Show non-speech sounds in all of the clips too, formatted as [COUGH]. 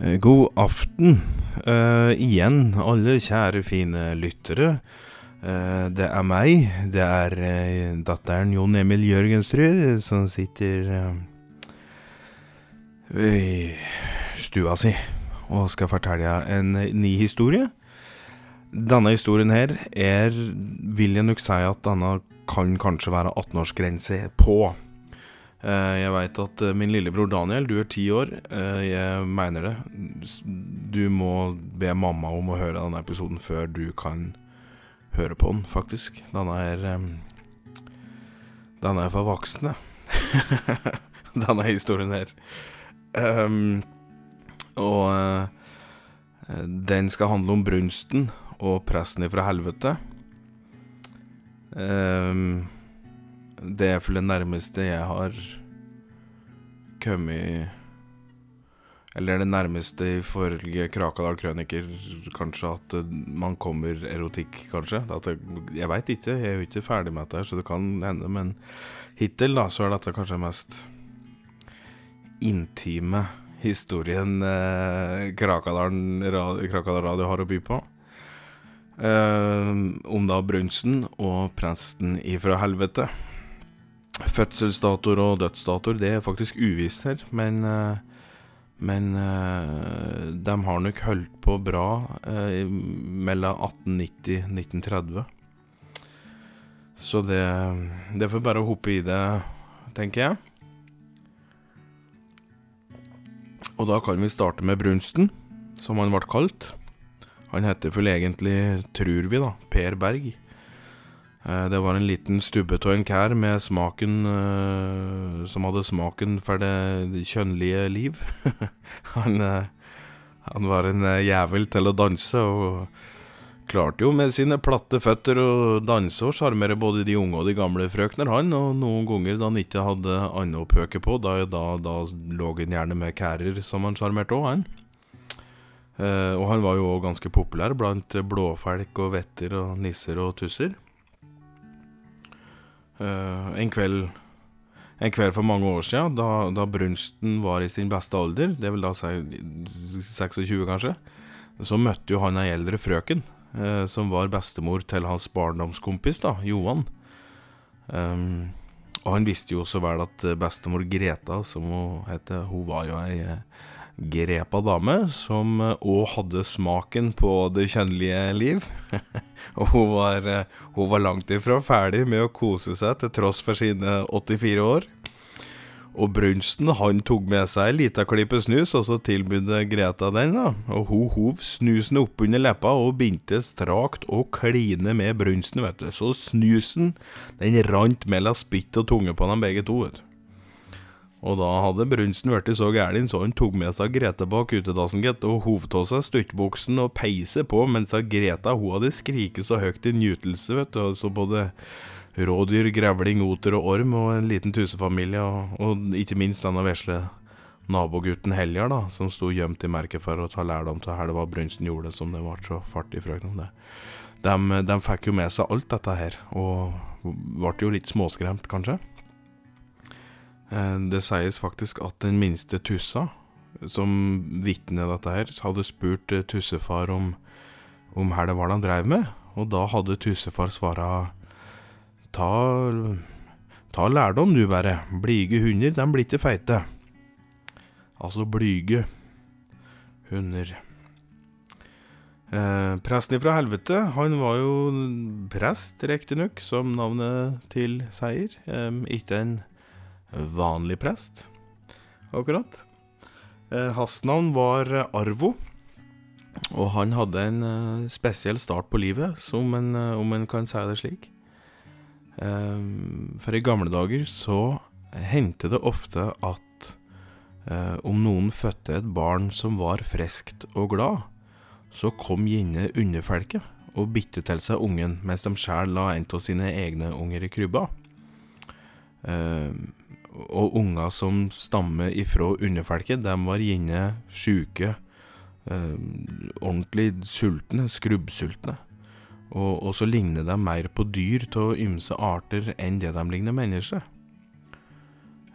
Eh, God aften uh, igjen, alle kjære fine lyttere. Uh, det er meg, det er uh, datteren Jon Emil Jørgensrud som sitter i stua si og skal fortelle en ny historie. Denne historien her er, vil jeg nok si at denne kan kanskje være 18-årsgrense på. Eh, Jeg veit at eh, min lillebror Daniel, du er ti år. Eh, Jeg mener det. Du må be mamma om å høre denne episoden før du kan høre på den, faktisk. Denne er Denne er for voksne. [LAUGHS] denne historien her. Um, og den skal handle om brunsten og presten ifra helvete. Em, det er vel det nærmeste jeg har kommet Eller det nærmeste ifølge Krakadal Krøniker kanskje at eh, man kommer erotikk, kanskje. Det, jeg veit ikke, jeg er jo ikke ferdig med dette, så det kan hende. Men hittil da, så er dette kanskje mest intime historien eh, Krakadalen ra- Krakadal Radio har å by på. Eh, om da brunsten og presten ifra helvete. Fødselsdatoer og dødsdatoer, det er faktisk uvisst her, men eh, Men eh, de har nok holdt på bra eh, mellom 1890 1930. Så det Det får bare hoppe i det, tenker jeg. Og da kan vi starte med brunsten, som han ble kalt. Han heter vel egentlig, tror vi, da, Per Berg. Eh, Det var en liten stubbe av en kær med smaken eh, Som hadde smaken for det kjønnlige liv. [LAUGHS] han, eh, han var en jævel til å danse, og klarte jo med sine platte føtter å danse og sjarmere både de unge og de gamle frøkner, han. Og noen ganger da han ikke hadde annet å pøke på, da, da, da lå han gjerne med kærer som han sjarmerte òg, han. Og han var jo òg ganske populær blant blåfelk og vetter og nisser og tusser. Eh, en kveld En kveld for mange år siden, da, da brunsten var i sin beste alder, det vil da si 26 kanskje, så møtte jo han ei eldre frøken, eh, som var bestemor til hans barndomskompis, da, Johan. Um, og han visste jo så vel at bestemor Greta, som hun heter, hun var jo ei eh, grepa dame som òg hadde smaken på det kjønnlige liv. [LAUGHS] og hun var, eh, hun var langt ifra ferdig med å kose seg til tross for sine 84 år. Og brunsten han tok med seg ei lita klype snus, og så tilbød Greta den. da Og hun hov snusen oppunder leppa og begynte strakt å kline med brunsten, vet du. Så snusen den rant mellom spytt og tunge på dem begge to. vet du. Og da hadde brunsten blitt så gæren, så han tok med seg Grete bak utedassen, gitt, og hov av seg stuttbuksen og peise på, mens Greta hun hadde skriket så høyt i nytelse, vet du, så både rådyr, grevling, oter og orm, og en liten tusefamilie, og, og ikke minst denne vesle nabogutten Heljar, da, som sto gjemt i merket for å ta lærdom til hva brunsten gjorde, som det ble så fart i frøken om det. De, de fikk jo med seg alt dette her, og ble jo litt småskremt, kanskje. Eh, Det sies faktisk at den minste tussa, som vitner dette her, hadde spurt eh, tussefar om, om hva det var han drev med, og da hadde tussefar svara ta, ta lærdom du bare, blyge hunder, de blir ikke feite. Altså blyge hunder. Eh, presten fra helvete, han var jo prest, riktignok, som navnet tilsier. Eh, ikke en vanlig prest, akkurat. Eh, hans navn var Arvo, og han hadde en eh, spesiell start på livet, en, eh, om en kan si det slik. Eh, for i gamle dager så hendte det ofte at eh, om noen fødte et barn som var friskt og glad, så kom gjerne underfelket og bitte til seg ungen, mens de sjøl la en av sine egne unger i krybba. Eh, og unger som stammer ifra underfelket, de var gjerne sjuke, eh, ordentlig sultne, skrubbsultne. Og, og så ligner de mer på dyr av ymse arter enn det de ligner mennesker.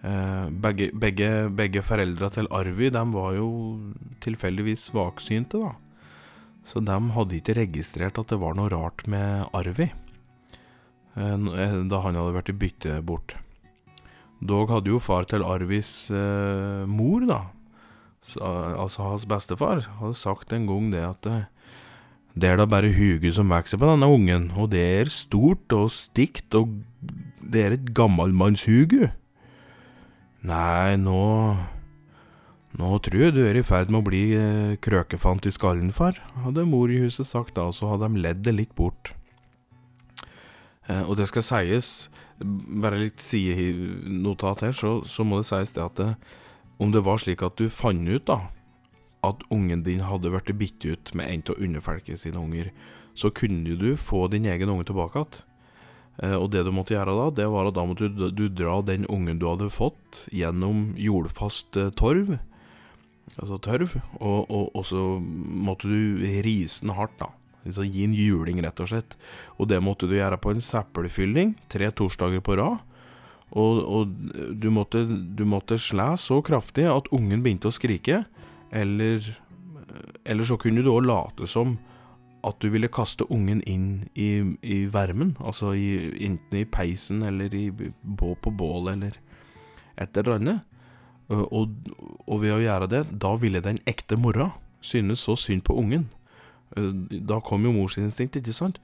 Eh, begge, begge, begge foreldra til Arvi de var jo tilfeldigvis svaksynte, da. Så de hadde ikke registrert at det var noe rart med Arvi eh, da han hadde vært i bytte bort. Dog hadde jo far til Arvis eh, mor, da, så, altså hans bestefar, hadde sagt en gang det at eh, det er da bare huget som vokser på denne ungen, og det er stort og stygt, og det er et gammalmannshuge. Nei, nå Nå tror jeg du er i ferd med å bli eh, krøkefant i skallen, far, hadde mor i huset sagt da, og så hadde de ledd det litt bort. Eh, og det skal sies, bare litt sidenotat her, så, så, må det sies det at det, eh, om det var slik at du fant ut da at ungen din hadde blitt bitt ut med en av underfolket sine unger, så kunne du få din egen unge tilbake igjen. Eh, og det du måtte gjøre da, det var at da måtte du, du dra den ungen du hadde fått, gjennom jordfast eh, torv, altså tørv, og, og, og, så måtte du rise den hardt, da. Altså gi en juling, rett og slett. Og det måtte du gjøre på en seppelfylling tre torsdager på rad. Og, og du, måtte, du måtte slæ så kraftig at ungen begynte å skrike. Eller, eller så kunne du òg late som at du ville kaste ungen inn i, i varmen. Altså i, enten i peisen eller i, på bålet eller et eller annet. Og, og, ved å gjøre det, da ville den ekte mora synes så synd på ungen. Da kom jo morsinstinktet, ikke sant?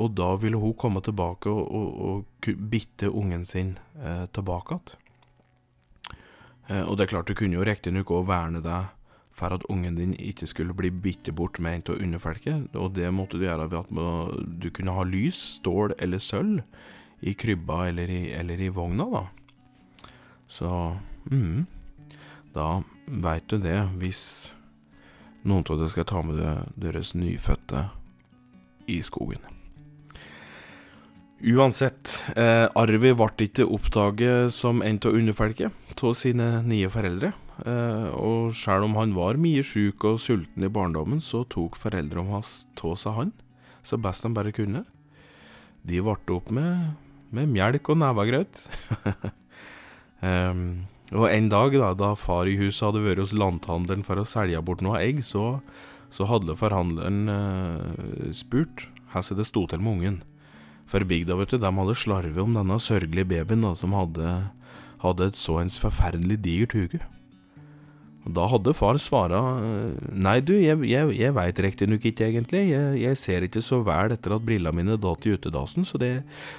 Og da ville hun komme tilbake og, og, og bitte ungen sin eh, tilbake igjen. Eh, og det er klart, du kunne jo riktignok òg verne deg for at ungen din ikke skulle bli bitte bort med en av underfelket. Og det måtte du gjøre ved at du kunne ha lys, stål eller sølv i krybba eller i, eller i vogna, da. Så mm, da veit du det, hvis noen av dere skal ta med deres nyfødte i skogen. Uansett, eh, Arvi ble ikke oppdaget som en av underfolket av sine nye foreldre. Eh, og selv om han var mye sjuk og sulten i barndommen, så tok foreldrene hans av seg han så best de bare kunne. De varte opp med, med melk og nevegrøt. [LAUGHS] um, og en dag, da, da far i huset hadde vært hos landhandleren for å selge bort noe egg, så, så hadde forhandleren eh, spurt hvordan det sto til med ungen. For bygda, vet du, de hadde slarvet om denne sørgelige babyen da, som hadde, hadde et så ens forferdelig digert hode. Da hadde far svara nei du, jeg, jeg, jeg veit riktignok ikke egentlig, jeg, jeg, ser ikke så vel etter at brillene mine datt i utedassen, så det,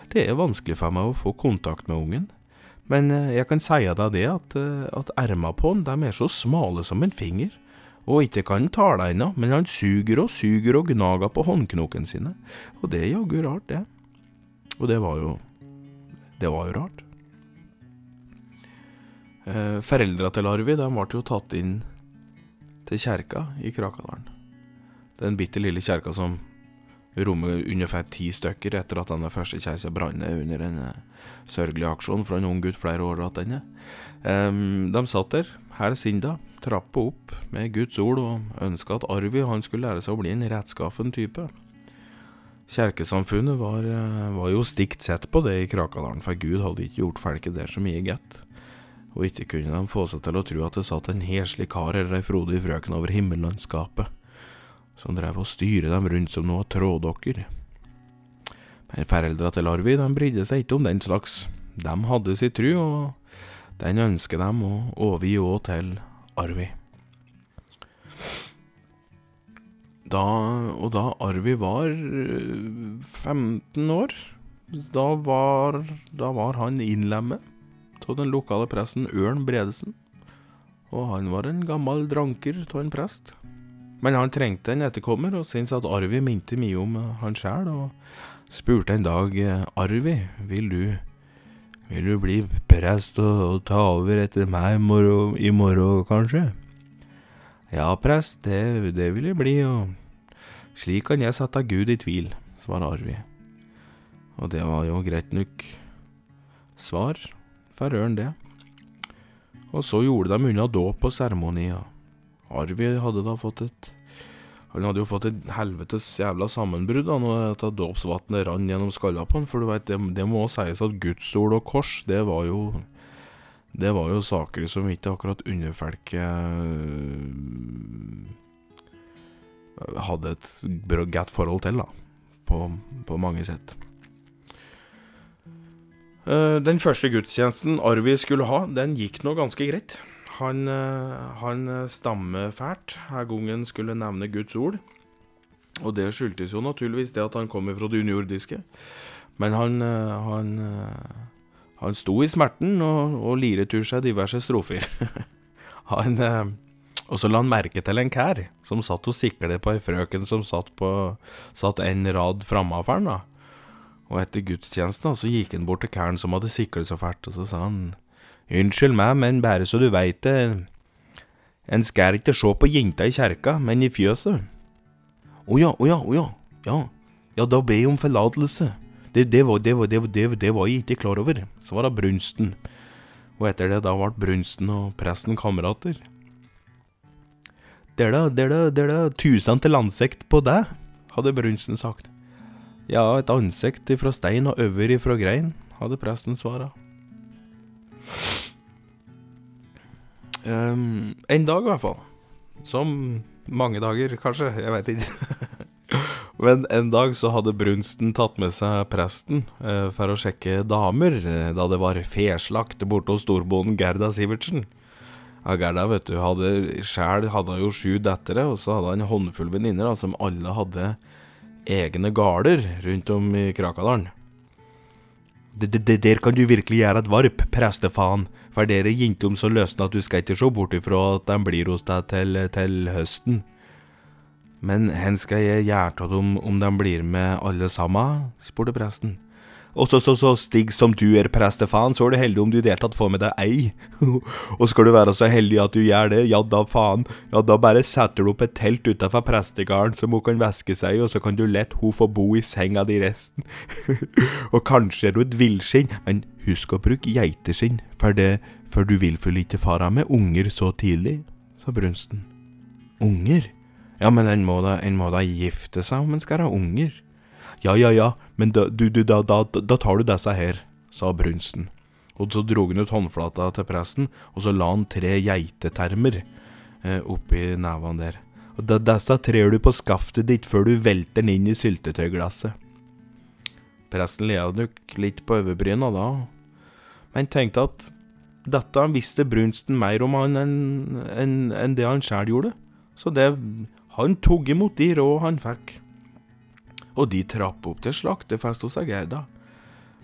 det, er vanskelig for meg å få kontakt med ungen. Men eh, jeg kan si deg det at, eh, at erma på han, er så smale som en finger, og ikke kan han tale ennå, men han suger og suger og gnager på håndknokene sine, og det er jaggu rart, det. Og det var jo Det var jo rart. Eh, Foreldra til Arvi de ble jo tatt inn til kjerka i Krakadalen. Den bitte lille kjerka som rommer ungefær ti stykker etter at denne første kjerka brant ned under en uh, sørgelig aksjon fra en ung gutt flere år tilbake. Um, de satt der, her sinda, trappa opp med Guds ord og ønska at Arvi han skulle lære seg å bli en rettskaffen type. Kjerkesamfunnet var, uh, var jo stikt sett på det i Krakadalen, for Gud hadde ikke gjort folket der så mye godt og ikke kunne de få seg til å tro at det satt en heslig kar eller ei frodig frøken over himmellandskapet, som drev og styre dem rundt som noe trådokker. Men foreldra til Arvi de brydde seg ikke om den slags. De hadde sin tru, og den ønsker dem å overgi òg til Arvi. Da, og da Arvi var 15 eh, år, da var, da var han innlemmet av den lokale presten Ørn Bredesen. Og han var en gammel dranker av en prest. Men han trengte en etterkommer, og syntes at Arvi minte mye om han sjæl, og spurte en dag Arvi, vil du, vil du bli prest og, og ta over etter meg morgen, i morgen, kanskje? Ja, prest, det, det vil jeg bli, og slik kan jeg sette Gud i tvil, svarer Arvi. Og det var jo greit nok svar for ørn, det. Og så gjorde de unna dåp og seremonier. Arvi hadde da fått et Han hadde jo fått et helvetes jævla sammenbrudd da når dette dåpsvannet rant gjennom skalla på han, for du veit, det, det, må sies at gudsord og kors, det var jo det var jo saker som ikke akkurat underfolket eh, hadde et godt forhold til, da. På, på mange sett. Eh, Den første gudstjenesten Arvi skulle ha, den gikk nå ganske greit. Han, eh, han eh, stammer fælt her gangen skulle nevne Guds ord. Og det skyldtes jo naturligvis det at han kom fra det underjordiske. Men han, eh, han, han sto i smerten og, og liret ur seg diverse strofer. [LAUGHS] han, og så la han merke til en kær som satt og siklet på ei frøken som satt, på, satt en rad framafor han. da. Og etter gudstjenesten så gikk han bort til kæren som hadde siklet så fælt, og så sa han Unnskyld meg, men bare så du veit det, en skal ikke se på jenta i kjerka, men i fjøset. Å ja, å ja, å ja, ja, ja, da ber jeg om forlatelse. Det, det, var, det, var, det, det, var, jeg ikke klar over. Så var det Brunsten. Og etter det da ble Brunsten og presten kamerater. Er er det er da tusen til ansikt på deg, hadde Brunsten sagt. Ja, et ansikt ifra stein og øver ifra grein, hadde presten svara. Ehm, en dag, i hvert fall. Som mange dager, kanskje. Jeg veit ikke. [LAUGHS] Men en dag så hadde Brunsten tatt med seg presten eh, for å sjekke damer, eh, da det var feslakt borte hos storbonden Gerda Sivertsen. Ja, Gerda, vet du, hadde sjæl hadde jo sju dattere, og så hadde han en håndfull venninner som alle hadde egne gårder rundt om i Krakadalen. Der kan du virkelig gjøre et varp, prestefaen, for dere jentom så løsner at du skal ikke se bort ifra at de blir hos deg til, til høsten. Men hen skal jeg gjøre av dem om de blir med alle sammen? spurte presten. Og så, så, så stig som du er, prestefaen, så er du heldig om du i det hele tatt får med deg ei. [LAUGHS] og skal du være så heldig at du gjør det, ja da faen, ja da bare setter du opp et telt utafor prestegarden som hun kan væske seg i, og så kan du lett hun få bo i senga di resten. [LAUGHS] og kanskje er du et villskinn, men husk å bruke geiteskinn, for for du vil vel ikke fara med unger så tidlig, sa Brunsten. Unger? Ja, men en må da, en må da gifte seg om en skal ha unger. Ja, ja, ja, men da, du, du, da, da, da tar du disse her, sa Brunsten. Og så drog han ut håndflata til presten, og så la han tre geitetermer eh, oppi nevene der. Og da, disse trer du på skaftet ditt før du velter den inn i syltetøyglasset. Presten lea nok litt på overbryna da, men tenkte at dette visste Brunsten mer om han enn en, en det han sjæl gjorde, så det han tok imot de råd han fikk. Og de trapp opp til slaktefest hos Gerda.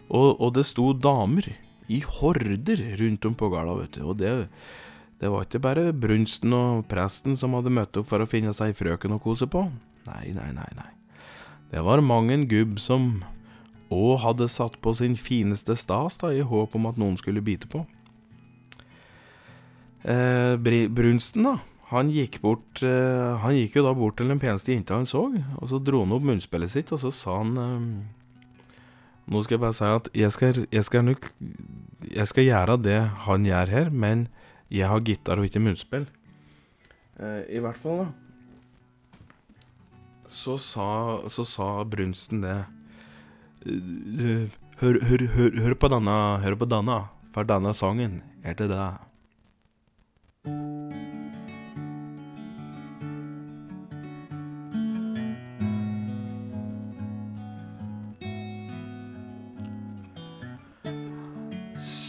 Og, og det sto damer i horder rundt om på gårda, vet du. Og det, det var ikke bare Brunsten og presten som hadde møtt opp for å finne seg frøken å kose på. Nei, nei, nei, nei. Det var mang en gubb som òg hadde satt på sin fineste stas da, i håp om at noen skulle bite på. Eh, Brunsten, da. Han gikk, bort, eh, han gikk jo da bort til den peneste jenta han så, og så dro han opp munnspillet sitt, og så sa han eh, Nå skal jeg bare si at jeg skal, jeg skal nok Jeg skal gjøre det han gjør her, men jeg har gitar og ikke munnspill. Eh, I hvert fall, da. Så sa, så sa Brunsten det. Hør, hør, hør, hør på denne, hør på denne, for denne sangen er til deg.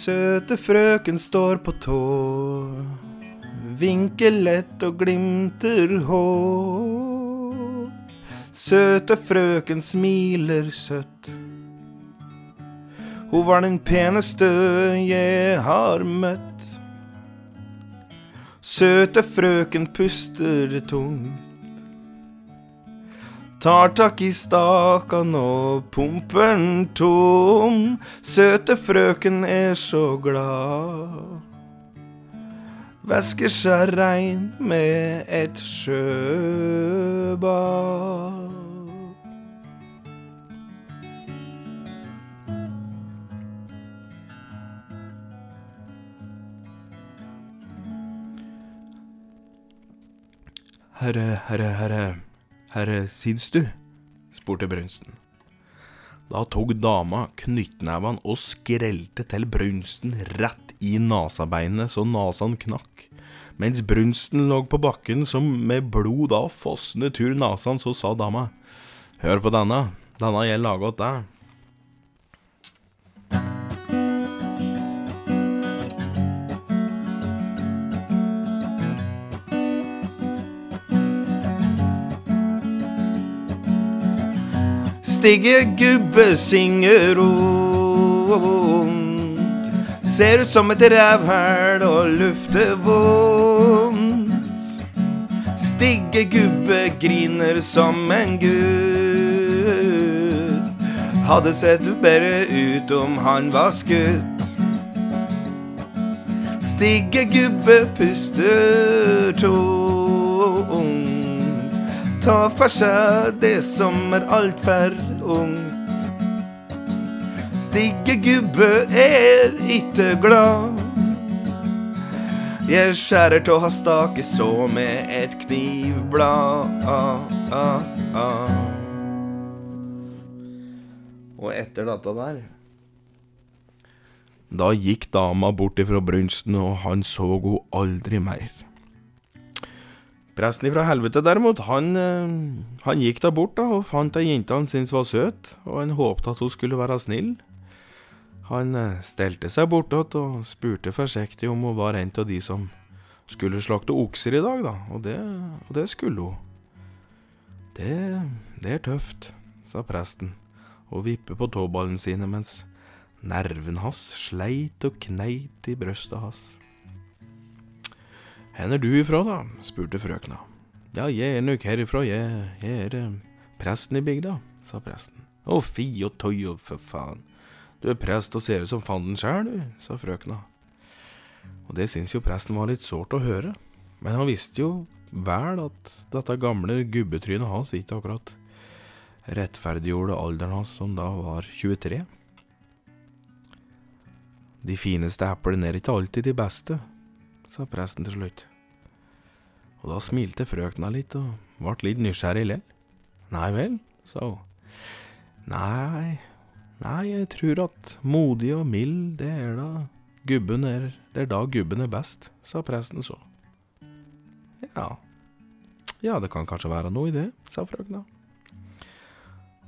Søte frøken står på tå, vinker lett og glimter håp. Søte frøken smiler søtt. Hun var den peneste jeg har møtt. Søte frøken puster tungt. Tar tak i stakan og pumper tom. Søte frøken er så glad. Væsker seg rein med et sjøbad. Herre, herre, herre, herre, Sidstu? spurte Brunsten. Da tok dama knyttnevene og skrelte til brunsten rett i nasabeinet så nasan knakk. Mens brunsten lå på bakken som med blod da fossende tur nasan, så sa dama, Hør på denne, denne jeg laga åt deg. Stigge gubbe synger rundt. Ser ut som et rævhæl og lufter vondt. Stigge gubbe griner som en gud. Hadde sett bedre ut om han var skutt. Stigge gubbe puster tungt. Ta for seg det som er altfor ungt. Stigge gubbe er ikke glad. Jeg skjærer tå ha stake så med et knivblad. Ah, ah, ah. Og etter dette der Da gikk dama bort ifra brunsten, og han så henne aldri mer. Presten ifra helvete, derimot, han, eh, han gikk da bort da, og fant ei jente han syntes var søt, og han håpte at hun skulle være snill. Han eh, stelte seg bortåt og spurte forsiktig om hun var en av de som skulle slakte okser i dag, da, og det, og det skulle hun. Det, det er tøft, sa presten og vippet på tåballene sine mens nerven hans sleit og kneit i brøstet hans. Hvor er du ifra, da? spurte frøkna. Ja, jeg er nok herifra, jeg, jeg er eh, presten i bygda, sa presten. Å, fi og tøy og for faen. Du er prest og ser ut som fanden sjæl, du, sa frøkna. Og det syns jo presten var litt sårt å høre, men han visste jo vel at dette gamle gubbetrynet hans ikke akkurat rettferdiggjorde alderen hans, som da var 23. De fineste eplene er ikke alltid de beste, sa presten til slutt. Og da smilte frøkna litt og ble litt nysgjerrig lell. Nei vel, sa hun. Nei, nei, jeg tror at modig og mild, det er da gubben er, det er da gubben er best, sa presten så. Ja, ja, det kan kanskje være noe i det, sa frøkna.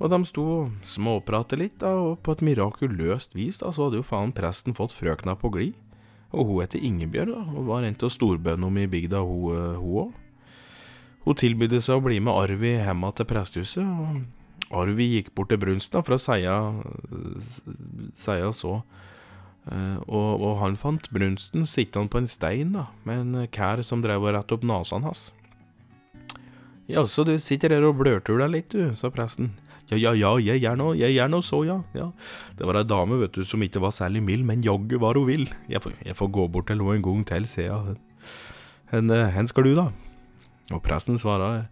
Og de sto og småpratet litt, da, og på et mirakuløst vis da, så hadde jo faen presten fått frøkna på glid. Og hun heter Ingebjørg, da, og var en av storbøndene i bygda, hun òg. Hun tilbød seg å bli med Arvi hjem til prestehuset, og Arvi gikk bort til brunsten da, for å seie så. Uh, og, og, han fant brunsten sittende på en stein da, med en kær som drev og rette opp nesen hans. Jaså, du sitter her og blørtuler litt, du, sa presten. Ja, ja, ja, jeg gjør nå, jeg gjør nå så, ja. ja. Det var ei dame, vet du, som ikke var særlig mild, men jaggu var hun vill. Jeg jeg får gå bort til henne en gang til, sier jeg. Hen, hen skal du, da? Og presten svarer,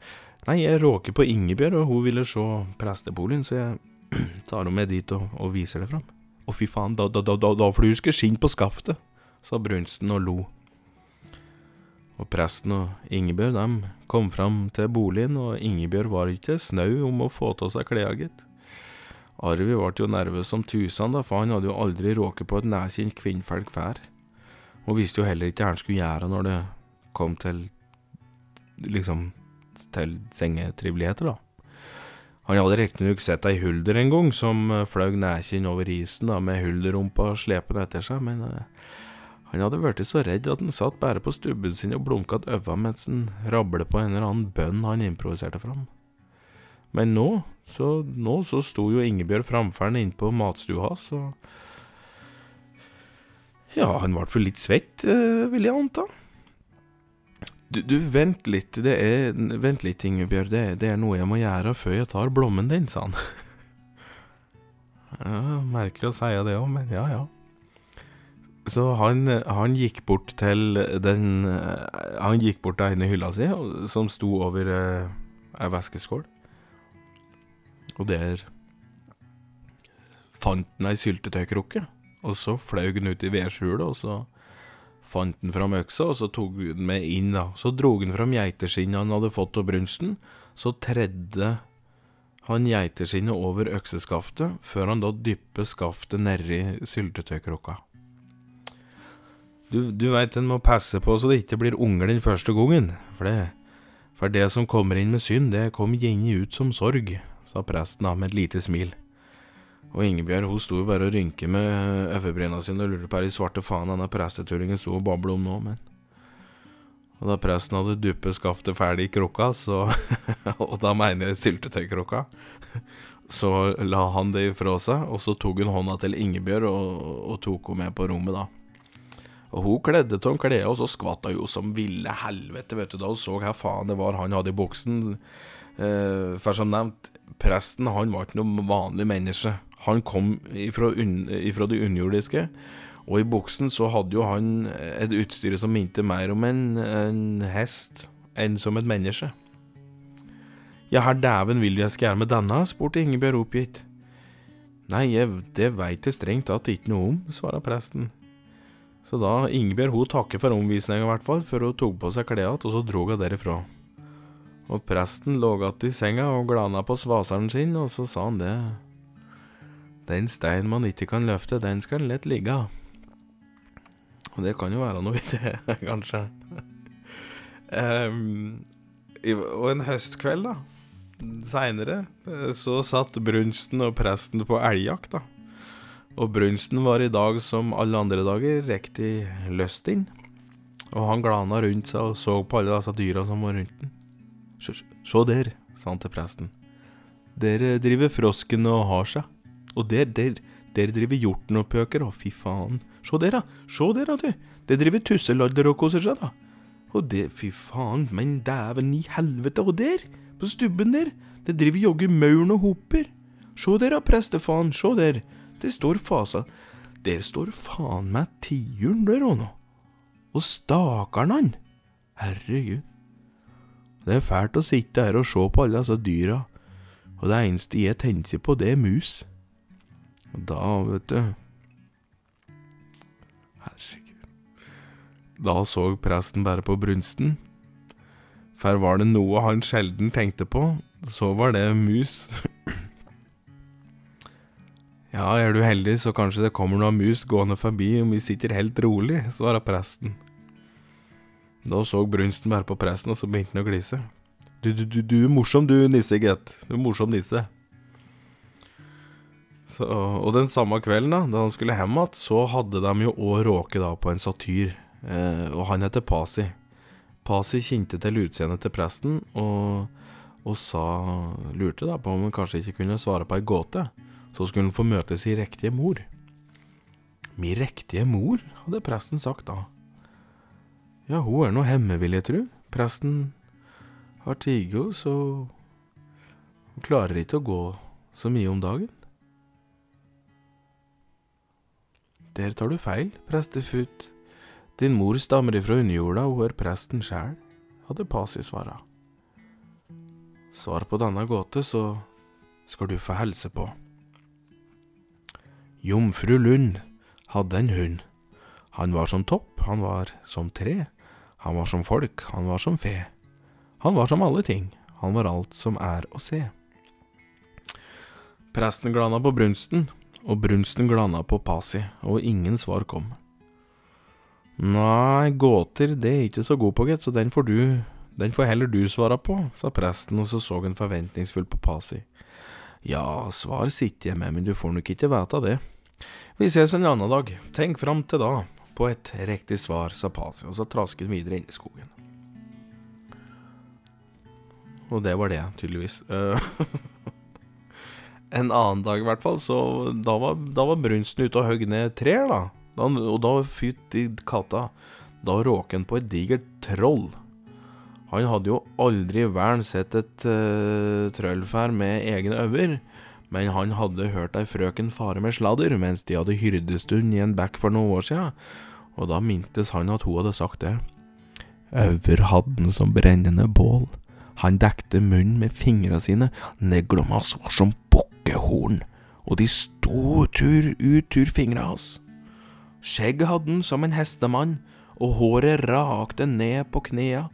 nei, jeg råker på Ingebjørg, og hun ville se presteboligen, så jeg [CLEARS THROAT] tar henne med dit og, og viser det fram. Å, fy faen, da, da, da, da får du huske skinn på skaftet, sa brunsten og lo. Og presten og Ingebjørg dem kom fram til boligen, og Ingebjørg var ikke snau om å få av seg klærne, gitt. Arvi ble jo nervøs som tusen, da, for han hadde jo aldri råket på et nærkjent kvinnfolk før. Og visste jo heller ikke hva han skulle gjøre når det kom til liksom til sengetriveligheter, da. Han hadde riktignok sett ei hulder en gang, som fløy nærkjent over isen da, med hulderrumpa slepende etter seg, men uh, han hadde blitt så redd at han satt bare på stubben sin og blunka øynene mens han rablet på en eller annen bønn han improviserte fram. Men nå så, nå så sto jo Ingebjørg framfor han inne på matstua hans, og Ja, han ble for litt svett, eh, vil jeg anta. Du, du, vent litt, det er Vent litt, Ingebjørg, det, det er noe jeg må gjøre før jeg tar blommen din, sa han. [LAUGHS] ja, merkelig å si det òg, men ja, ja. Så han, han, gikk bort til den Han gikk bort til ene hylla si, som sto over eh, væskeskål. Og der fant han ei syltetøykrukke. Og så fløy han ut i vedskjulet, og så fant han fram øksa, og så tok han med inn, da. Så dro han fram geiteskinnet han hadde fått av brunsten. Så tredde Han geiteskinnet over økseskaftet, før han da dypper skaftet nedi syltetøykrukka. Du, du veit en må passe på så det ikke blir unger den første gangen, for det, for det som kommer inn med synd, det kommer gjerne ut som sorg, sa presten da med et lite smil. Og Ingebjørg hun sto jo bare og rynka med øyebryna sine og lurte på hva i svarte faen denne prestetullingen sto og babla om nå, men og da presten hadde duppet skaftet ferdig i krukka, så [LAUGHS] Og da mener jeg syltetøykrukka. Så la han det ifra seg, og så tok hun hånda til Ingebjørg og, og tok henne med på rommet, da. Og hun kledde av klærne, og så skvatt hun jo som ville helvete, vet du, da hun så hva faen det var han hadde i buksen. Eh, for som nevnt, presten han var ikke noe vanlig menneske. Han kom ifra, un ifra det underjordiske. Og i buksen så hadde jo han et utstyr som minte mer om en, en hest enn som et menneske. Ja, herr dæven, vil du jeg skal gjøre med denne? spurte Ingebjørg oppgitt. Nei, jeg, det veit jeg strengt tatt ikke noe om, svarte presten. Så da Ingebjørg hun takker for omvisninga i hvert fall, før hun tok på seg klærne igjen, og så dro hun derifra. Og presten lå igjen i senga og glana på svaseren sin, og så sa han det. Den stein man ikke kan løfte, den skal lett ligge. Og det kan jo være noe i det, [LAUGHS] kanskje. um, og en høstkveld, da, seinere, eh, så satt brunsten og presten på elgjakt, da. Og brunsten var i dag som alle andre dager riktig løst inn. Og han glana rundt seg og så på alle disse dyra som var rundt den. Se der, sa han til presten. Der eh, driver frosken og har seg. Og der, der, der driver hjorten og pøker, å fy faen. Se der, da. Se der, da, du. Det driver tusseladder og koser seg, da. Og det, fy faen, men dæven i helvete, og der, på stubben der, det driver joggu mauren og hopper. Se der, da, prestefaen, se der. Det står fasa Der står faen meg tiuren der òg nå. Og stakkaren han. Herregud. Det er fælt å sitte her og se på alle disse dyra, og det eneste jeg tenker på, det er mus. Og da, vet du Herregud. Da så presten bare på brunsten. For var det noe han sjelden tenkte på, så var det mus. [LAUGHS] ja, er du heldig, så kanskje det kommer noen mus gående forbi om vi sitter helt rolig, svarer presten. Da så brunsten bare på presten, og så begynte han å glise. Du, du, du, du er morsom du, nisse, gitt. Du er morsom nisse. Så, og den samme kvelden, da da han skulle hjem igjen, så hadde de jo òg råke da på en satyr. Eh, og han heter Pasi. Pasi kjente til utseendet til presten, og, og sa, lurte da på om han kanskje ikke kunne svare på ei gåte. Så skulle han få møte sin riktige mor. Mi riktige mor, hadde presten sagt da. Ja, hun er nå hjemme, vil jeg tru. Presten har tiget, så hun klarer ikke å gå så mye om dagen. Der tar du feil, prestefut. Din mor stammer ifra underjorda, og hun er presten sjæl, hadde Pasi svara. Svar på denne gåte, så skal du få helse på. Jomfru Lund hadde en hund. Han var som topp, han var som tre. Han var som folk, han var som fe. Han var som alle ting, han var alt som er å se. Presten glana på brunsten, og brunsten glana på Pasi, og ingen svar kom. Nei, gåter, det er ikke så god på, gitt, så den får du, den får heller du svara på, sa presten, og så så han forventningsfullt på Pasi. Ja, svar sitter jeg med, men du får nok ikke vite det. Vi ses en annen dag, tenk fram til da, på et riktig svar, sa Pasi, og så trasket han videre inn i skogen. Og det var det, tydeligvis. [LAUGHS] en annen dag, i hvert fall, så da var, da var brunsten ute og høgg ned trær, da. da. Og da fytti katta, da råk han på et digert troll. Han hadde jo aldri vern sett et uh, trøllfær med egne øyne, men han hadde hørt ei frøken fare med sladder mens de hadde hyrdestund i en bekk for noen år sia, og da mintes han at hun hadde sagt det. Øver hadde han som brennende bål. Han dekte munnen med fingra sine, neglene hans var som bukkehorn, og de sto tur ut tur fingra hans. Skjegg hadde han som en hestemann, og håret rakte ned på knea.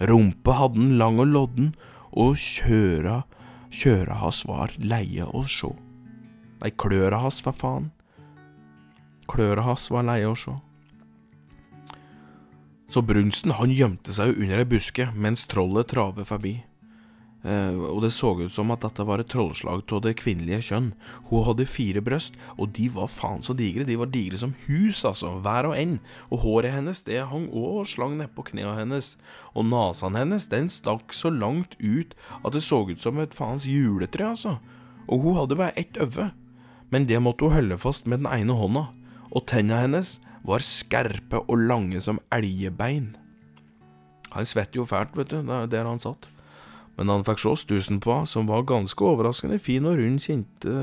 Rumpa hadde den lang og lodden, og kjøra kjøra hans var leie å sjå. Nei, kløra hans, hva faen. Kløra hans var leie å sjå. Så brunsten han gjemte seg under ei buske mens trollet travet forbi. Eh, og det så ut som at dette var et trollslag av det kvinnelige kjønn. Hun hadde fire bryst, og de var faen så digre. De var digre som hus, altså, hver og en. Og håret hennes det hang òg og slang nedpå knærne hennes. Og nesen hennes den stakk så langt ut at det så ut som et faens juletre, altså. Og hun hadde bare ett øye, men det måtte hun holde fast med den ene hånda. Og tenna hennes var skerpe og lange som elgebein. Han svette jo fælt, vet du, der han satt. Men han fikk se stussen på som var ganske overraskende fin og rund. Kjente,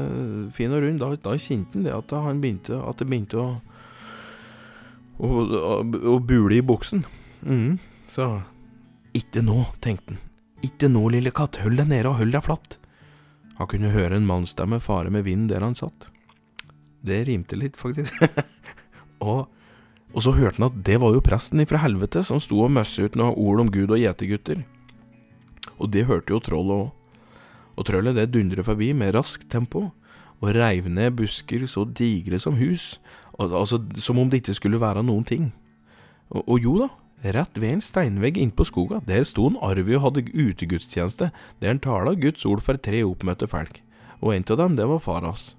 fin og rund. Da, da kjente han det at han begynte, at det begynte å å, å, å bule i buksen. Mm, så Ikke nå, tenkte han. Ikke nå, lille katt. Hold deg nede og hold deg flatt. Han kunne høre en mannsstemme fare med vinden der han satt. Det rimte litt, faktisk. [LAUGHS] og, og, så hørte han at det var jo presten ifra helvete som sto og møsse ut noen ord om Gud og gjetergutter. Og det hørte jo trollet òg. Og trollet det dundret forbi med raskt tempo, og reiv ned busker så digre som hus, altså som om det ikke skulle være noen ting. Og, og jo da, rett ved en steinvegg innpå skoga, der sto en Arvi og hadde utegudstjeneste, der han tala Guds ord for tre oppmøtte folk, og en av dem, det var far hans.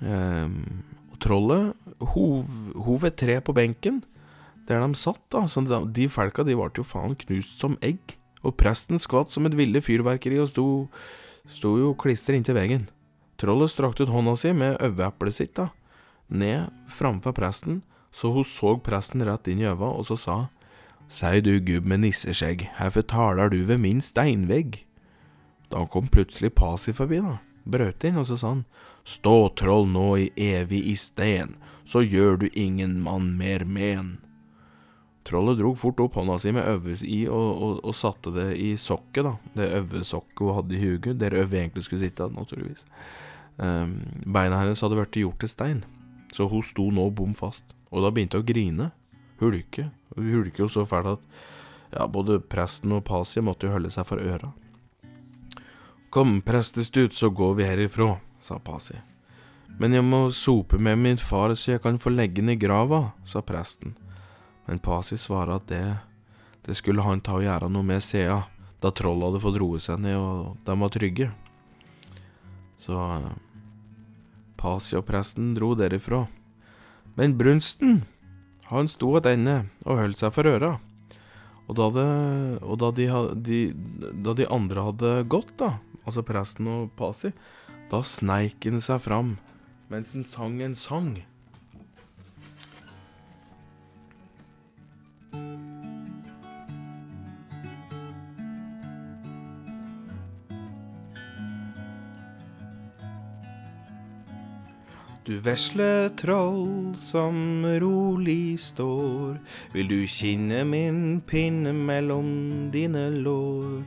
Um, trollet hov, hov et tre på benken, der de satt, da, så de, de folka de ble jo faen knust som egg og presten skvatt som et ville fyrverkeri og sto, sto jo klister inntil veggen. Trollet strakte ut hånda si med øyeeplet sitt da, ned framfor presten, så hun så presten rett inn i øva, og så sa Sei du gubb med nisseskjegg, herfor taler du ved min steinvegg. Da kom plutselig Pasi forbi, da, brøt inn, og så sa han Stå troll nå i evig i sten, så gjør du ingen mann mer men. Trollet drog fort opp hånda si med øves i og, og, og, satte det i sokket, da. Det øvesokket hun hadde i huget, der øvet egentlig skulle sitte, naturligvis. Um, beina hennes hadde blitt gjort til stein, så hun sto nå bom fast. Og da begynte hun å grine. Hulke. Hun hulke jo så fælt at ja, både presten og Pasi måtte jo holde seg for øra. Kom, prestestut, så går vi herifra, sa Pasi. Men jeg må sope med min far så jeg kan få legge den i grava, sa presten. Men Pasi svarer at det, det skulle han ta og gjøre noe med Sea, da trollet hadde fått roe seg ned og de var trygge. Så Pasi og presten dro derifra. Men brunsten, han sto attende og holdt seg for øra. Og da, det, og da de, de, da de andre hadde gått, da, altså presten og Pasi, da sneik han seg fram mens han sang en sang. Du vesle troll som rolig står, vil du kinne min pinne mellom dine lår?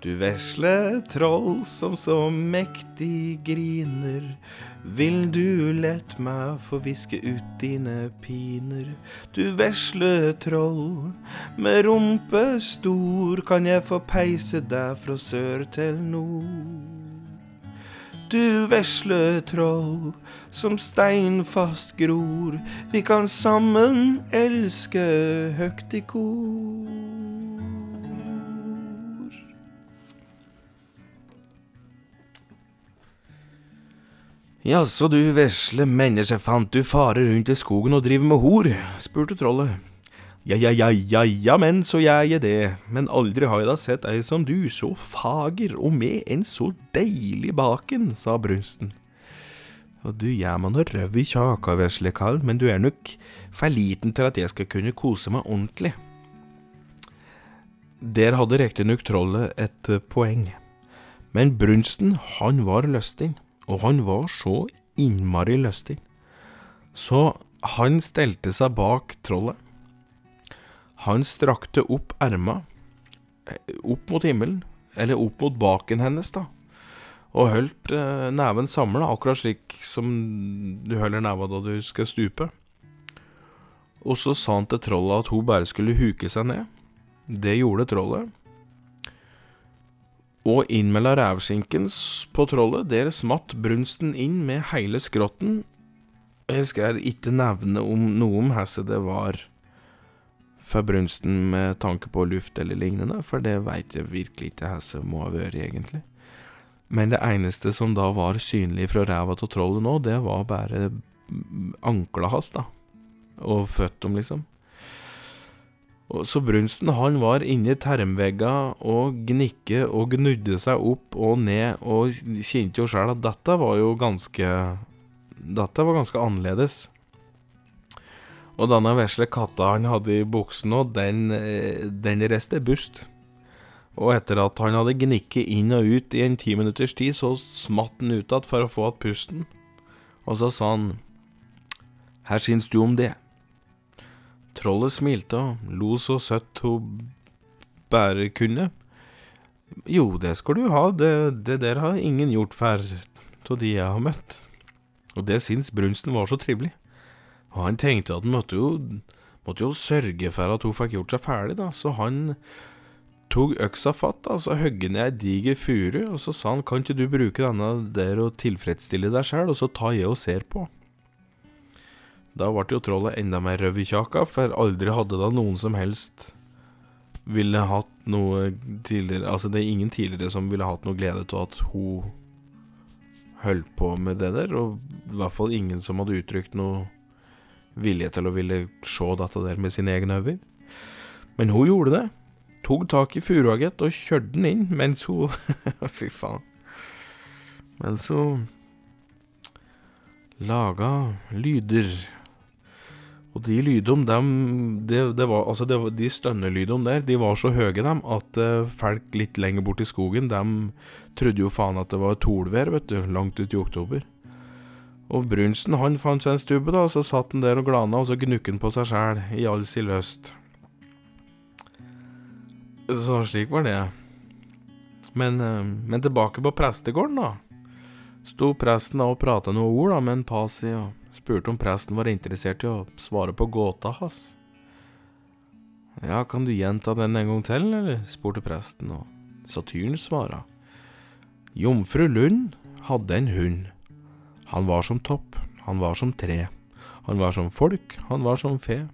Du vesle troll som så mektig griner, vil du lett meg få viske ut dine piner? Du vesle troll med rumpe stor, kan jeg få peise deg fra sør til nord? Du vesle troll, som steinfast gror. Vi kan sammen elske høgt i kor. Jaså du vesle menneskefant, du farer rundt i skogen og driver med hor? spurte trollet. Ja, ja, ja, ja, ja, men så gjør jeg det, men aldri har jeg da sett ei som du, så fager og med en så deilig baken, sa brunsten. Og du gjør meg noe røv i kjaka, vesle kall, men du er nok for liten til at jeg skal kunne kose meg ordentlig. Der hadde riktignok trollet et uh, poeng, men brunsten, han var løsting, og han var så innmari løsting. Så han stelte seg bak trollet han strakte opp erma, eh, opp mot himmelen, eller opp mot baken hennes, da, og holdt eh, neven samla, akkurat slik som du holder neva da du skal stupe. Og så sa han til trollet at hun bare skulle huke seg ned. Det gjorde trollet. Og innmellom revskinken på trollet, der smatt brunsten inn med hele skrotten. Jeg skal ikke nevne om noe om hvordan det var for brunsten med tanke på luft eller lignende, for det veit jeg virkelig ikke hvordan må ha vært, egentlig. Men det eneste som da var synlig fra ræva til trollet nå, det var bare ankla hans, da. Og føttene, liksom. Så brunsten han var inni termvegga og gnikke og gnudde seg opp og ned, og kjente jo sjøl at dette var jo ganske Dette var ganske annerledes. Og denne vesle katta han hadde i buksen nå, den, den reiste bust. Og etter at han hadde gnikket inn og ut i en ti minutters tid, så smatt han ut igjen for å få igjen pusten. Og så sa han Her syns du om det? Trollet smilte og lo så søtt hun bare kunne. Jo, det skal du ha, det, det der har ingen gjort før av de jeg har møtt. Og det syns brunsten var så trivelig. Og han tenkte at han måtte jo, måtte jo sørge for at hun fikk gjort seg ferdig, da, så han tok øksa fatt, da, så høgg ned ei diger furu, og så sa han kan ikke du bruke denne der og tilfredsstille deg sjæl, og så tar jeg og ser på. Da ble jo trollet enda mer røv i kjaka, for aldri hadde da noen som helst ville hatt noe tidligere Altså, det er ingen tidligere som ville hatt noe glede av at hun holdt på med det der, og i hvert fall ingen som hadde uttrykt noe vilje til å ville se dette der med sine egne øyne. Men hun gjorde det. Tok tak i furua, gitt, og kjørte den inn mens hun [LAUGHS] Fy faen. Mens hun laga lyder og de lydene, dem, det, det var, altså det, de stønnelydene der, de var så høye, dem, at uh, folk litt lenger bort i skogen, dem trodde jo faen at det var tolvær, vet du, langt ut i oktober. Og Brunsten, han fant seg en stubbe, da, og så satt han der og glana, og så gnukk han på seg sjæl, i all sin lyst. Så slik var det. Men, uh, men tilbake på prestegården, da. Sto presten da og prata noen ord da, med en Pasi og spurte om presten var interessert i å svare på gåta hans. Ja, kan du gjenta den en gang til, eller? spurte presten, og Saturn svara. Jomfru Lund hadde en hund. Han var som topp, han var som tre. Han var som folk, han var som fe.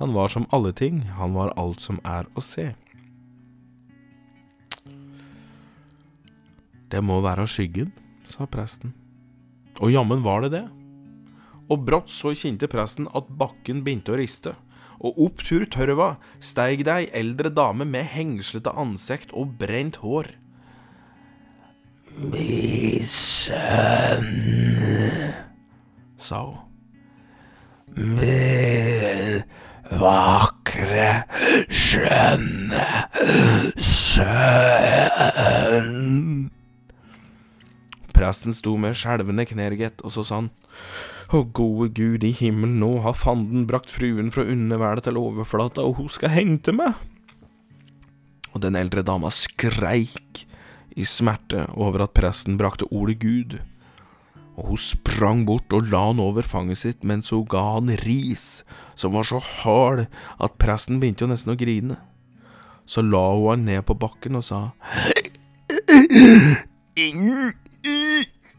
Han var som alle ting, han var alt som er å se. Det må være skyggen, sa presten. Og jammen var det det og brått så kjente presten at bakken begynte å riste, og opp tur tørva steig det ei eldre dame med hengslete ansikt og brent hår. Min sønn, sa hun. Min vakre, skjønne sønn. Presten sto med skjelvende knær, og så sa han. Å gode Gud i himmelen, nå har fanden brakt fruen fra underverdet til overflata, og hun skal hente meg. Og den eldre dama skreik i smerte over at presten brakte ordet Gud, og hun sprang bort og la han over fanget sitt mens hun ga han ris som var så hard at presten begynte jo nesten å grine. Så la hun han ned på bakken og sa Ingen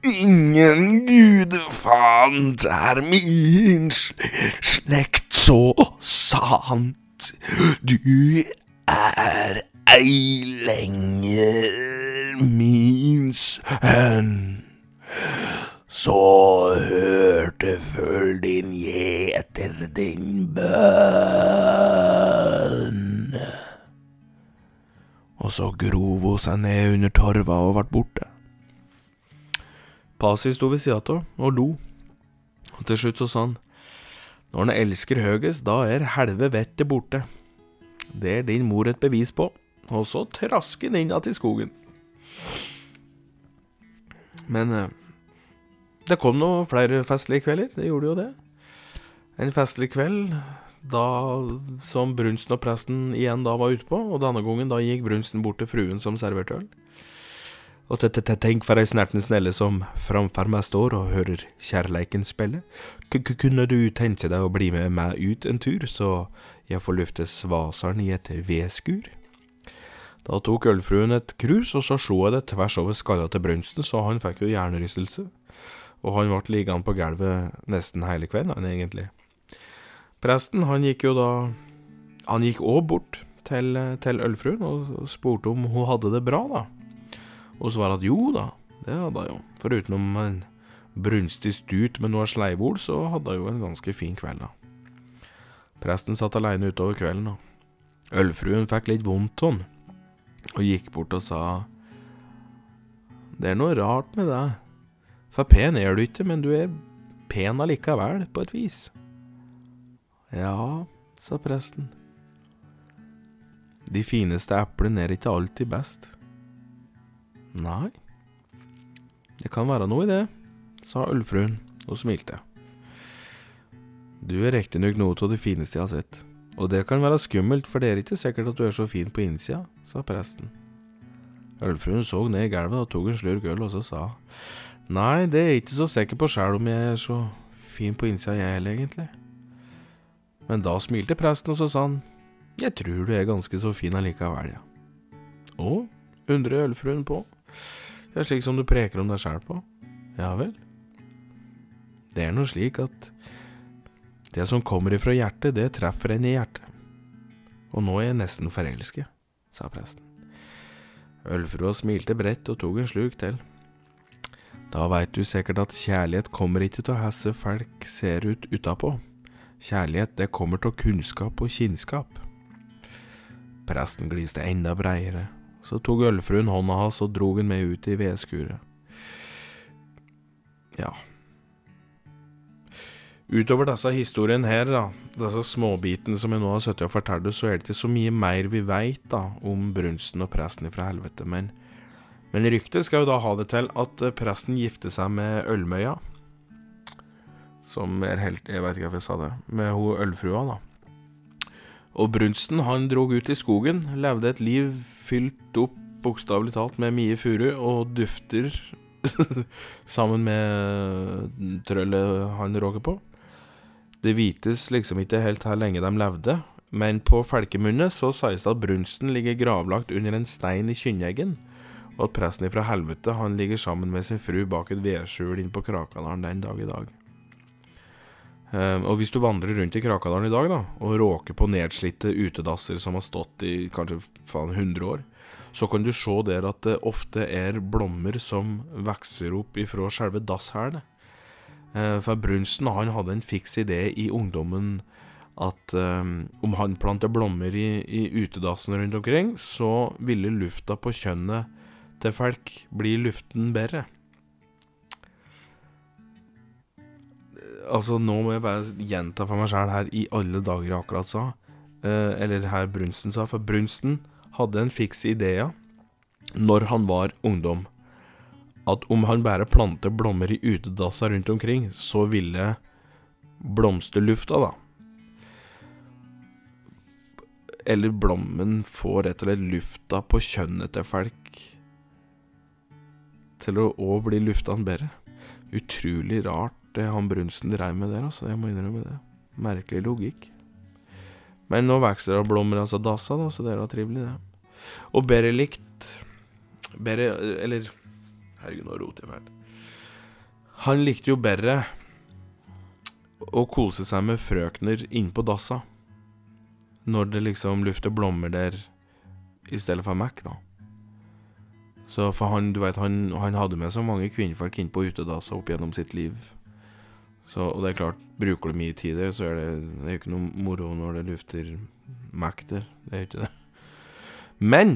Ingen gudefant er min slekt så sant. Du er ei lenger min hen. Så hørte følg din gjeter din bønn. Og så grov hun seg ned under torva og ble borte. Pasi sto ved sida av og lo, og til slutt så sa han, når en elsker høgest, da er helve vettet borte. Det er din mor et bevis på, og så trasker han inn att i skogen. Men eh, det kom nå flere festlige kvelder, det gjorde jo det. En festlig kveld da som Brunsten og presten igjen da var ute på, og denne gangen da gikk Brunsten bort til fruen som serverte øl. Og tenk for ei snerten snelle som framfor meg står og hører kjærleiken spille. Kunne du tenke deg å bli med meg ut en tur, så jeg får lufte svaseren i et vedskur? Da tok ølfruen et krus, og så slo jeg det tvers over skalla til Brunsten, så han fikk jo hjernerystelse. Og han ble liggende på gulvet nesten hele kvelden, han egentlig. Presten, han gikk jo da Han gikk òg bort til, til ølfruen og spurte om hun hadde det bra, da. Og svarte at jo da, det hadde hun jo. Forutenom en brunstig stut med noe sleivord, så hadde hun jo en ganske fin kveld, da. Presten satt aleine utover kvelden, og ølfruen fikk litt vondt av han og gikk bort og sa Det er noe rart med deg. For pen er du ikke, men du er pen allikevel, på et vis. Ja, sa presten. De fineste eplene er ikke alltid best. Nei, det kan være noe i det, sa ølfruen og smilte. Du er riktignok noe av det fineste jeg har sett. Og det kan være skummelt, for det er ikke sikkert at du er så fin på innsida, sa presten. Ølfruen så ned i gulvet og tok en slurk øl, og så sa Nei, det er jeg ikke så sikker på sjæl om jeg er så fin på innsida, jeg heller, egentlig. Men da smilte presten, og så sa han Jeg tror du er ganske så fin allikevel, ja. Å, undrer ølfruen på. Det er slik som du preker om deg sjæl på. Ja vel. Det er nå slik at det som kommer ifra hjertet, det treffer en i hjertet. Og nå er jeg nesten forelsket, sa presten. Ølfrua smilte bredt og tok en sluk til. Da veit du sikkert at kjærlighet kommer ikke til hesse folk ser ut utapå. Kjærlighet, det kommer av kunnskap og kinnskap. Presten gliste enda breiere. Så tok ølfruen hånda hans og drog den med ut i vedskuret. Ja, Utover disse historiene her, da, disse småbitene som jeg nå har sittet og fortalt, så er det ikke så mye mer vi veit da, om brunsten og presten fra helvete. Men, men ryktet skal jo da ha det til at eh, presten gifter seg med Ølmøya. Som er helt Jeg veit ikke hvorfor jeg sa det. Med hun ølfrua, da. Og brunsten han drog ut i skogen, levde et liv fylt opp bokstavelig talt med mye furu og dufter [LAUGHS] sammen med trøllet han råker på. Det vites liksom ikke helt hvor lenge de levde, men på Felkemunne så sies det at brunsten ligger gravlagt under en stein i Kynneggen, og at presten fra helvete han ligger sammen med sin fru bak et vedskjul inn på Krakadalen den dag i dag. Um, og hvis du vandrer rundt i Krakadalen i dag da, og råker på nedslitte utedasser som har stått i kanskje faen 100 år, så kan du se der at det ofte er blommer som vokser opp ifra selve dasshælet. Eh, for Brunsten han hadde en fiks idé i ungdommen at um, om han planter blommer i, i utedassen rundt omkring, så ville lufta på kjønnet til folk bli luften bedre. Altså, nå må jeg bare gjenta for meg sjæl her i alle dager jeg akkurat sa. Uh, eller her Brunsten sa. For Brunsten hadde en fiks idé når han var ungdom at om han bare planter blommer i utedassa rundt omkring, så ville blomsterlufta, da Eller blommen får rett og slett lufta på kjønnet til folk til å òg bli lufta bedre. Utrolig rart det han Brunsten dreiv med der, altså. Jeg må innrømme det. Merkelig logikk. Men nå vokser det blommer altså dassa, da, så det er da trivelig, det. Og bedre likt Bedre Eller Herregud, nå roter jeg fælt. Han likte jo bedre å kose seg med frøkner innpå dassa. Når det liksom lufter blommer der i stedet for Mac, da. Så for han, du vet, han, han hadde med så mange kvinnfolk inn på utedassa opp gjennom sitt liv. Så, og det er klart, bruker du mye tid der, så er det, det er jo ikke noe moro når det lufter Mac der. Det er jo ikke det. Men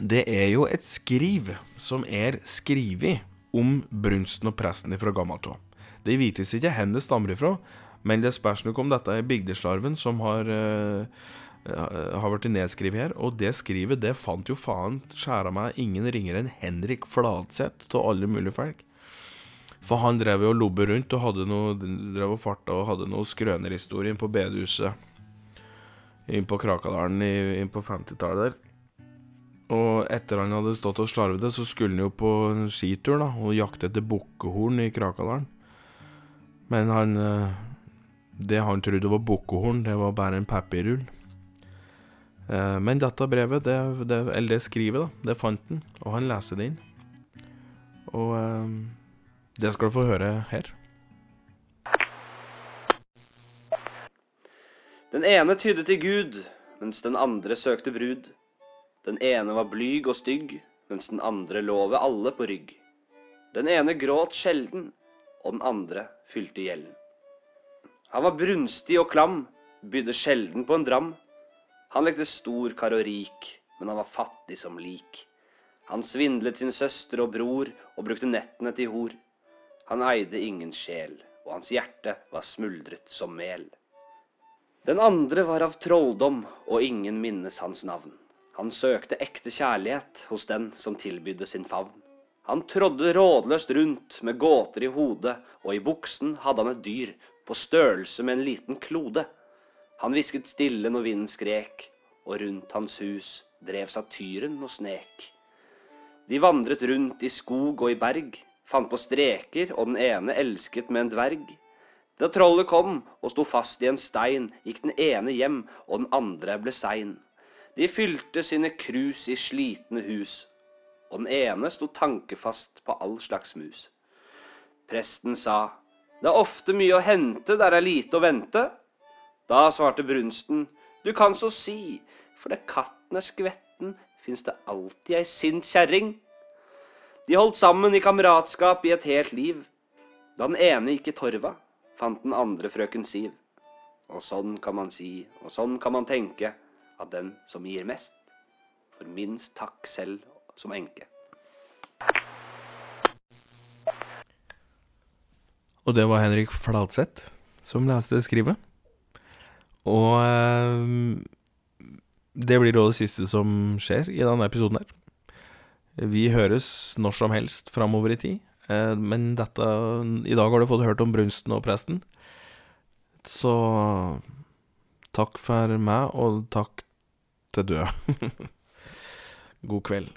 det er jo et skriv som er skrevet om brunsten og presten fra gammelt av. Det vites ikke hvor det stammer ifra, men det spørs nok om dette er bygdeslarven som har, uh, har blitt nedskrevet her. Og det skrivet det fant jo faen skjæra meg ingen ringere enn Henrik Fladseth av alle mulige folk. For han drev jo og lobbe rundt og hadde noe, drev og farta og hadde noe skrønerhistorie på bedehuset inn på Krakadalen inn på 50-tallet der. Og etter han hadde stått og slarvet, så skulle han jo på en skitur da, og jakte etter bukkehorn i Krakadalen. Men han eh, Det han trodde var bukkehorn, det var bare en papirrull. Eh, men dette brevet, det, det, eller det skrivet, da, det fant han, og han leste det inn. Og eh, det skal du få høre her. Den ene tydde til Gud, mens den andre søkte brud. Den ene var blyg og stygg, mens den andre lå ved alle på rygg. Den ene gråt sjelden, og den andre fylte gjelden. Han var brunstig og klam, bydde sjelden på en dram. Han lekte stor kar og rik, men han var fattig som lik. Han svindlet sin søster og bror og brukte nettene til hor. Han eide ingen sjel, og hans hjerte var smuldret som mel. Den andre var av trolldom, og ingen minnes hans navn. Han søkte ekte kjærlighet hos den som tilbydde sin favn. Han trådde rådløst rundt med gåter i hodet, og i buksen hadde han et dyr på størrelse med en liten klode. Han hvisket stille når vinden skrek, og rundt hans hus drev satyren og snek. De vandret rundt i skog og i berg, fant på streker, og den ene elsket med en dverg. Da trollet kom og sto fast i en stein, gikk den ene hjem, og den andre ble sein. De fylte sine krus i slitne hus, og den ene sto tankefast på all slags mus. Presten sa, det er ofte mye å hente der er lite å vente. Da svarte brunsten, du kan så si, for det katten er skvetten, fins det alltid ei sint kjerring. De holdt sammen i kameratskap i et helt liv. Da den ene gikk i torva, fant den andre frøken Siv. Og sånn kan man si, og sånn kan man tenke, at den som gir mest, for minst takk selv som enke. Og det var Henrik Fladseth som leste skrivet. Og eh, det blir også det siste som skjer i denne episoden her. Vi høres når som helst framover i tid. Eh, men dette I dag har du fått hørt om brunsten og presten. Så takk for meg, og takk til død. [LAUGHS] God kveld.